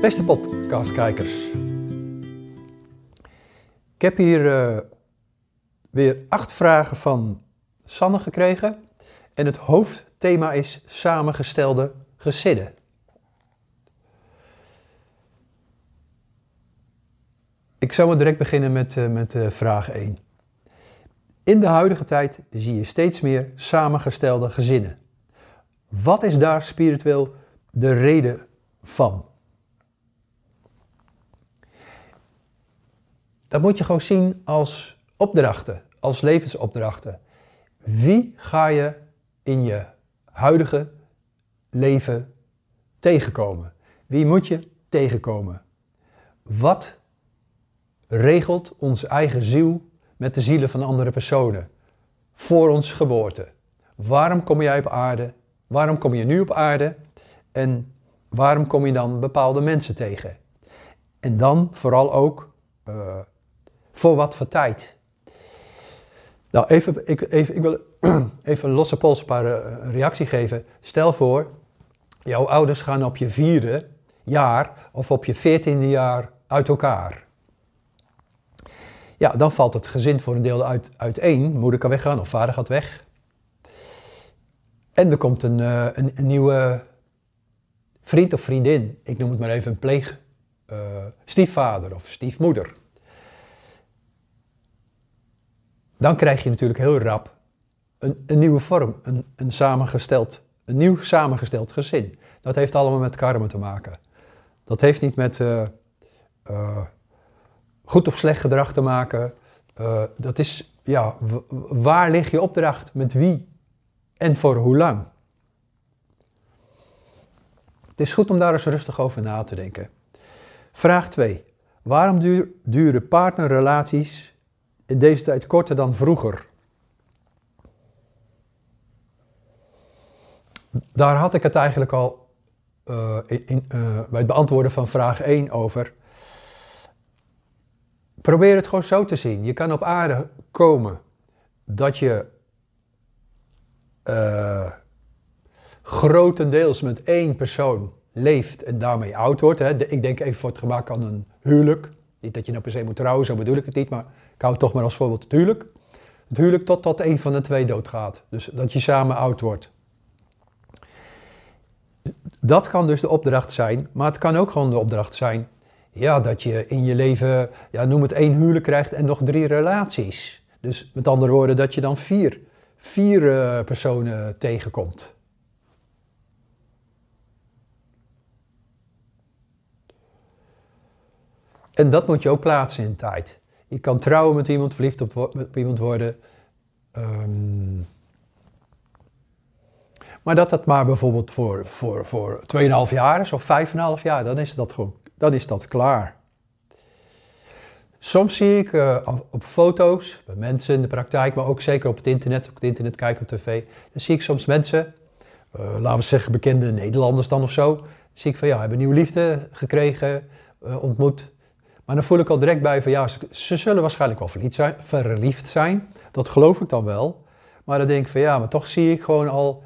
Beste podcastkijkers. Ik heb hier eh, weer acht vragen van Sanne gekregen. En het hoofdthema is samengestelde gezinnen. Ik zou maar direct beginnen met, uh, met uh, vraag 1. In de huidige tijd zie je steeds meer samengestelde gezinnen. Wat is daar spiritueel de reden van? Dat moet je gewoon zien als opdrachten, als levensopdrachten. Wie ga je in je huidige leven tegenkomen? Wie moet je tegenkomen? Wat regelt onze eigen ziel met de zielen van andere personen voor ons geboorte? Waarom kom jij op aarde? Waarom kom je nu op aarde? En waarom kom je dan bepaalde mensen tegen? En dan vooral ook uh, voor wat voor tijd? Nou, even, ik, even, ik wil even losse pols een paar uh, reactie geven. Stel voor, jouw ouders gaan op je vierde jaar of op je veertiende jaar uit elkaar. Ja, dan valt het gezin voor een deel uit, uiteen. Moeder kan weggaan of vader gaat weg. En er komt een, uh, een, een, nieuwe vriend of vriendin. Ik noem het maar even een pleeg uh, stiefvader of stiefmoeder. Dan krijg je natuurlijk heel rap een, een nieuwe vorm, een, een, samengesteld, een nieuw samengesteld gezin. Dat heeft allemaal met karma te maken. Dat heeft niet met uh, uh, goed of slecht gedrag te maken. Uh, dat is, ja, waar ligt je opdracht? Met wie? En voor hoe lang? Het is goed om daar eens rustig over na te denken. Vraag 2. Waarom duren partnerrelaties in deze tijd korter dan vroeger? Daar had ik het eigenlijk al uh, in, uh, bij het beantwoorden van vraag 1 over. Probeer het gewoon zo te zien. Je kan op aarde komen dat je uh, grotendeels met één persoon leeft en daarmee oud wordt. Hè. Ik denk even voor het gemak aan een huwelijk. Niet dat je nou per se moet trouwen, zo bedoel ik het niet, maar ik hou toch maar als voorbeeld het huwelijk. Het huwelijk totdat een van de twee doodgaat. Dus dat je samen oud wordt. Dat kan dus de opdracht zijn, maar het kan ook gewoon de opdracht zijn ja, dat je in je leven, ja, noem het één huwelijk krijgt en nog drie relaties. Dus met andere woorden, dat je dan vier, vier uh, personen tegenkomt. En dat moet je ook plaatsen in tijd. Je kan trouwen met iemand, verliefd op, iemand worden. Um, maar dat dat maar bijvoorbeeld voor, voor, voor 2,5 jaar is of 5,5 jaar, dan is dat gewoon dan is dat klaar. Soms zie ik uh, op foto's, bij mensen in de praktijk, maar ook zeker op het internet, op het internet kijken op tv, dan zie ik soms mensen, uh, laten we zeggen bekende Nederlanders dan of zo, zie ik van ja, hebben nieuwe liefde gekregen, uh, ontmoet. Maar dan voel ik al direct bij van ja, ze, zullen waarschijnlijk wel verliefd zijn, verliefd zijn. Dat geloof ik dan wel. Maar dan denk ik van ja, maar toch zie ik gewoon al,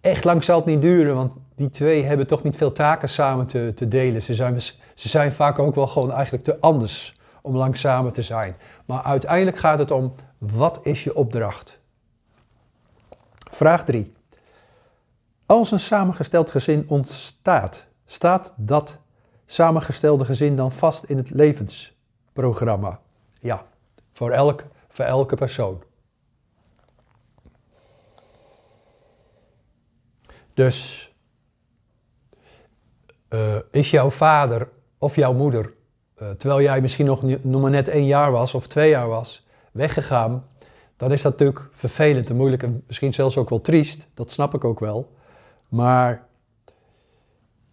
echt lang zal het niet duren, want die twee hebben toch niet veel taken samen te, te delen. Ze zijn, ze zijn vaak ook wel gewoon eigenlijk te anders om lang samen te zijn. Maar uiteindelijk gaat het om, wat is je opdracht? Vraag 3. Als een samengesteld gezin ontstaat, staat dat samengestelde gezin dan vast in het levensprogramma? Ja, voor, elk, voor elke persoon. Dus uh, is jouw vader of jouw moeder, uh, terwijl jij misschien nog, nog maar net één jaar was of twee jaar was, weggegaan, dan is dat natuurlijk vervelend en moeilijk en misschien zelfs ook wel triest. Dat snap ik ook wel. Maar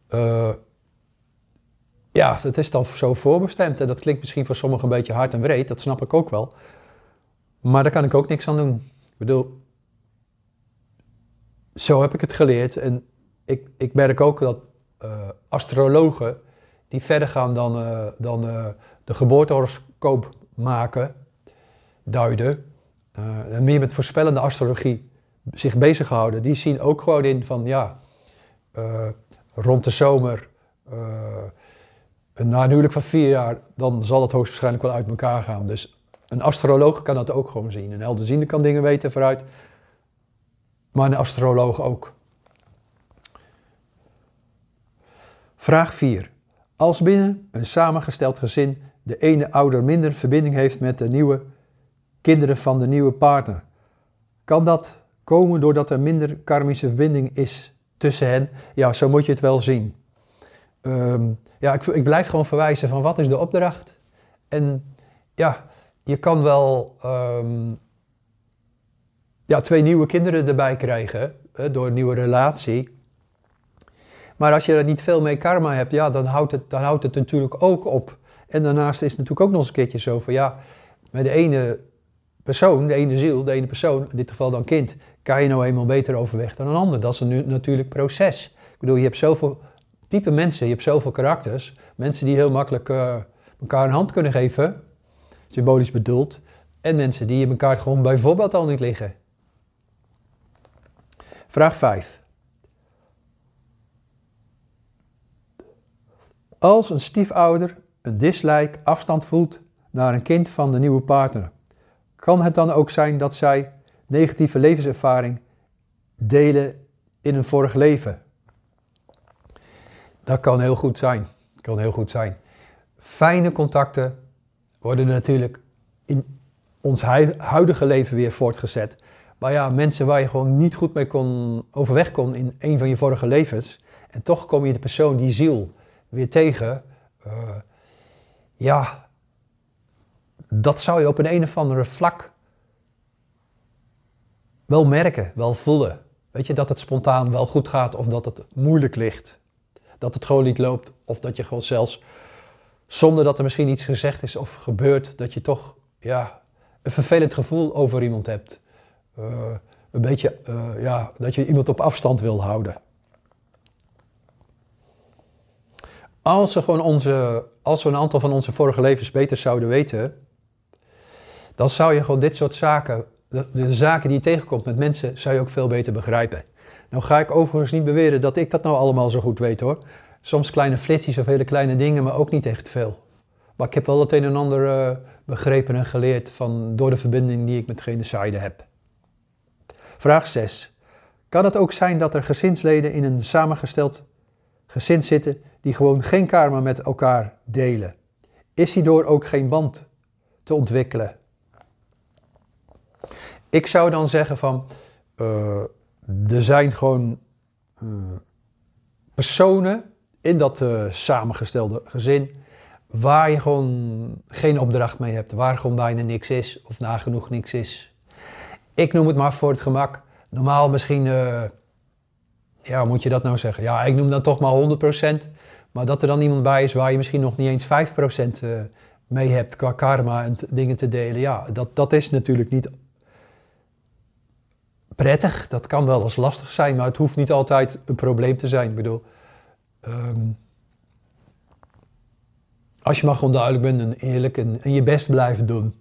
uh, ja, het is dan zo voorbestemd en dat klinkt misschien voor sommigen een beetje hard en wreed, dat snap ik ook wel. Maar daar kan ik ook niks aan doen. Ik bedoel, zo heb ik het geleerd en ik, ik merk ook dat uh, astrologen die verder gaan dan, uh, dan uh, de geboortehoroscoop maken, duiden, en meer met voorspellende astrologie zich bezighouden, die zien ook gewoon in van ja, rond de zomer na een huwelijk van vier jaar, dan zal het hoogstwaarschijnlijk wel uit elkaar gaan. Dus een astroloog kan dat ook gewoon zien. Een helderziende kan dingen weten vooruit, maar een astroloog ook. Vraag 4. Als binnen een samengesteld gezin de ene ouder minder verbinding heeft met de nieuwe kinderen van de nieuwe partner, kan dat komen doordat er minder karmische verbinding is tussen hen? Ja, zo moet je het wel zien. Um, ja, ik, ik, blijf gewoon verwijzen van wat is de opdracht? En ja, je kan wel um, ja, twee nieuwe kinderen erbij krijgen door een nieuwe relatie. Maar als je er niet veel mee karma hebt, ja, dan houdt het, dan houdt het natuurlijk ook op. En daarnaast is het natuurlijk ook nog eens een keertje zo van ja, met de ene persoon, de ene ziel, de ene persoon, in dit geval dan kind, kan je nou eenmaal beter overweg dan een ander. Dat is een natuurlijk proces. Ik bedoel, je hebt zoveel type mensen, je hebt zoveel karakters. Mensen die heel makkelijk uh, elkaar een hand kunnen geven, symbolisch bedoeld. En mensen die in elkaar gewoon bijvoorbeeld al niet liggen. Vraag 5. Als een stiefouder een dislike afstand voelt naar een kind van de nieuwe partner, kan het dan ook zijn dat zij negatieve levenservaring delen in een vorig leven? Dat kan heel goed zijn. Kan heel goed zijn. Fijne contacten worden natuurlijk in ons huidige leven weer voortgezet. Maar ja, mensen waar je gewoon niet goed mee kon, overweg kon in een van je vorige levens. En toch kom je de persoon, die ziel, weer tegen. Uh, ja, dat zou je op een een of andere vlak wel merken, wel voelen. Weet je, dat het spontaan wel goed gaat of dat het moeilijk ligt. Dat het gewoon niet loopt of dat je gewoon zelfs zonder dat er misschien iets gezegd is of gebeurt, dat je toch ja, een vervelend gevoel over iemand hebt. Uh, een beetje, uh, ja, dat je iemand op afstand wil houden. Als, we gewoon onze, als we een aantal van onze vorige levens beter zouden weten, dan zou je gewoon dit soort zaken, de, de, zaken die je tegenkomt met mensen, zou je ook veel beter begrijpen. Nou ga ik overigens niet beweren dat ik dat nou allemaal zo goed weet hoor. Soms kleine flitsjes of hele kleine dingen, maar ook niet echt veel. Maar ik heb wel het een en ander uh, begrepen en geleerd van, door de verbinding die ik met genocide heb. Vraag 6. Kan het ook zijn dat er gezinsleden in een samengesteld gezin zitten die gewoon geen karma met elkaar delen? Is hierdoor ook geen band te ontwikkelen? Ik zou dan zeggen van, uh, er zijn gewoon uh, personen in dat uh, samengestelde gezin waar je gewoon geen opdracht mee hebt, waar gewoon bijna niks is of nagenoeg niks is. Ik noem het maar voor het gemak. Normaal misschien, uh, ja, moet je dat nou zeggen? Ja, ik noem dan toch maar 100%. Maar dat er dan iemand bij is waar je misschien nog niet eens 5% mee hebt qua karma en dingen te delen. Ja, dat, dat is natuurlijk niet prettig. Dat kan wel eens lastig zijn, maar het hoeft niet altijd een probleem te zijn. Ik bedoel, um, als je maar gewoon duidelijk bent en eerlijk en, en je best blijven doen.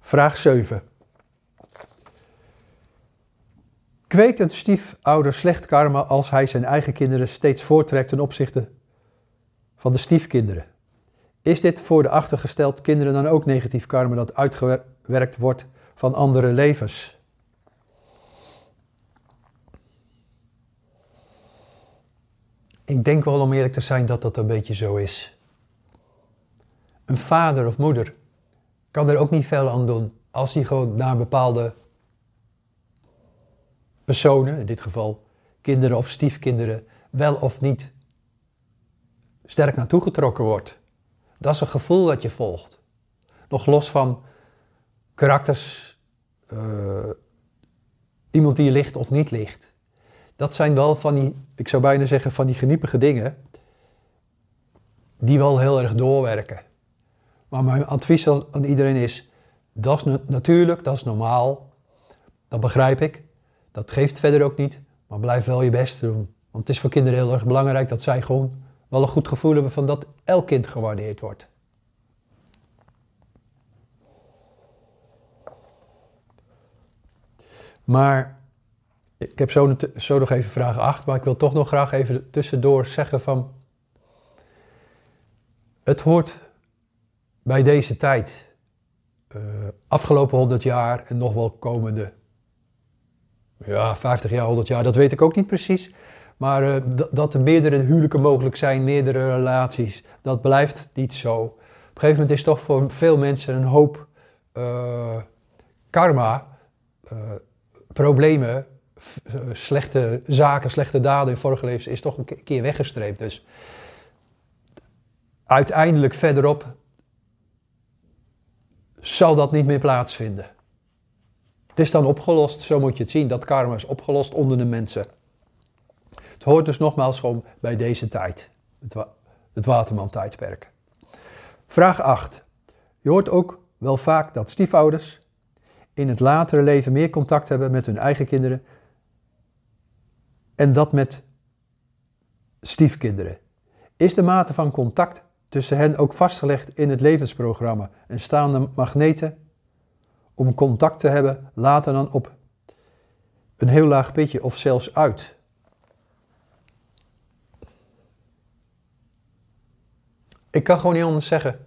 Vraag 7. Kweekt een stiefouder slecht karma als hij zijn eigen kinderen steeds voortrekt ten opzichte van de stiefkinderen? Is dit voor de achtergesteld kinderen dan ook negatief karma dat uitgewerkt wordt van andere levens. Ik denk wel om eerlijk te zijn dat dat een beetje zo is. Een vader of moeder kan er ook niet veel aan doen als hij gewoon naar bepaalde personen, in dit geval kinderen of stiefkinderen, wel of niet sterk naartoe getrokken wordt. Dat is een gevoel dat je volgt. Nog los van karakters, uh, iemand die ligt of niet ligt. Dat zijn wel van die, ik zou bijna zeggen, van die geniepige dingen, die wel heel erg doorwerken. Maar mijn advies aan iedereen is, dat is natuurlijk, dat is normaal, dat begrijp ik, dat geeft verder ook niet, maar blijf wel je best doen. Want het is voor kinderen heel erg belangrijk dat zij gewoon wel een goed gevoel hebben van dat elk kind gewaardeerd wordt. Maar ik heb zo, zo nog even vraag 8, maar ik wil toch nog graag even tussendoor zeggen van... Het hoort bij deze tijd, uh, afgelopen 100 jaar en nog wel komende ja, 50 jaar, 100 jaar, dat weet ik ook niet precies. Maar uh, dat er meerdere huwelijken mogelijk zijn, meerdere relaties, dat blijft niet zo. Op een gegeven moment is toch voor veel mensen een hoop uh, karma, problemen, slechte zaken, slechte daden in vorige levens, is toch een keer weggestreept. Dus uiteindelijk verderop zal dat niet meer plaatsvinden. Het is dan opgelost, zo moet je het zien. Dat karma is opgelost onder de mensen. Het hoort dus nogmaals gewoon bij deze tijd, het, het Waterman-tijdperk. Vraag 8. Je hoort ook wel vaak dat stiefouders in het latere leven meer contact hebben met hun eigen kinderen en dat met stiefkinderen. Is de mate van contact tussen hen ook vastgelegd in het levensprogramma en staan de magneten om contact te hebben later dan op een heel laag pitje of zelfs uit? Ik kan gewoon niet anders zeggen.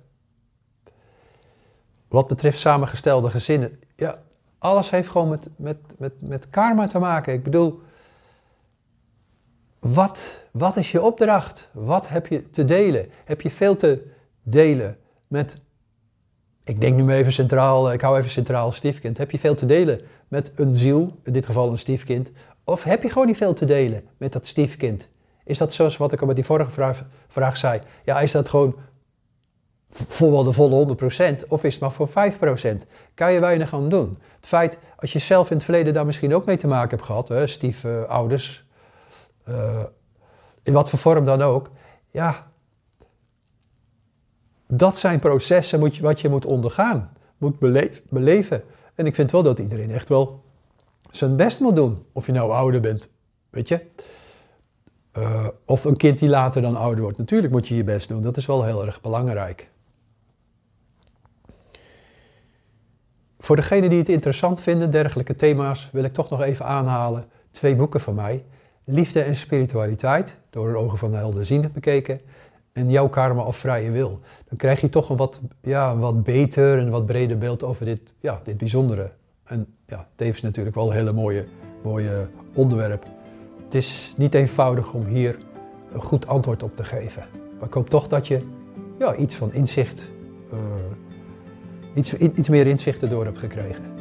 Wat betreft samengestelde gezinnen. Ja, alles heeft gewoon met, met, met, met karma te maken. Ik bedoel, wat, wat is je opdracht? Wat heb je te delen? Heb je veel te delen met, ik denk nu even centraal, ik hou even centraal stiefkind. Heb je veel te delen met een ziel, in dit geval een stiefkind? Of heb je gewoon niet veel te delen met dat stiefkind? Is dat zoals wat ik al met die vorige vraag, vraag zei? Ja, is dat gewoon voor wel de volle 100% of is het maar voor 5%? Kan je weinig aan doen. Het feit, als je zelf in het verleden daar misschien ook mee te maken hebt gehad, hè, stiefouders, uh, in wat voor vorm dan ook, ja, dat zijn processen je, wat je moet ondergaan, moet beleven. En ik vind wel dat iedereen echt wel zijn best moet doen. Of je nou ouder bent, weet je. Uh, of een kind die later dan ouder wordt. Natuurlijk moet je je best doen. Dat is wel heel erg belangrijk. Voor degenen die het interessant vinden, dergelijke thema's, wil ik toch nog even aanhalen twee boeken van mij. Liefde en spiritualiteit, door de ogen van de helderziende bekeken. En jouw karma of vrije wil. Dan krijg je toch een wat, ja, een wat beter en wat breder beeld over dit, ja, dit bijzondere. En ja, tevens natuurlijk wel een hele mooie, mooie onderwerp. Het is niet eenvoudig om hier een goed antwoord op te geven. Maar ik hoop toch dat je ja, iets van inzicht, uh, iets, iets meer inzicht erdoor hebt gekregen.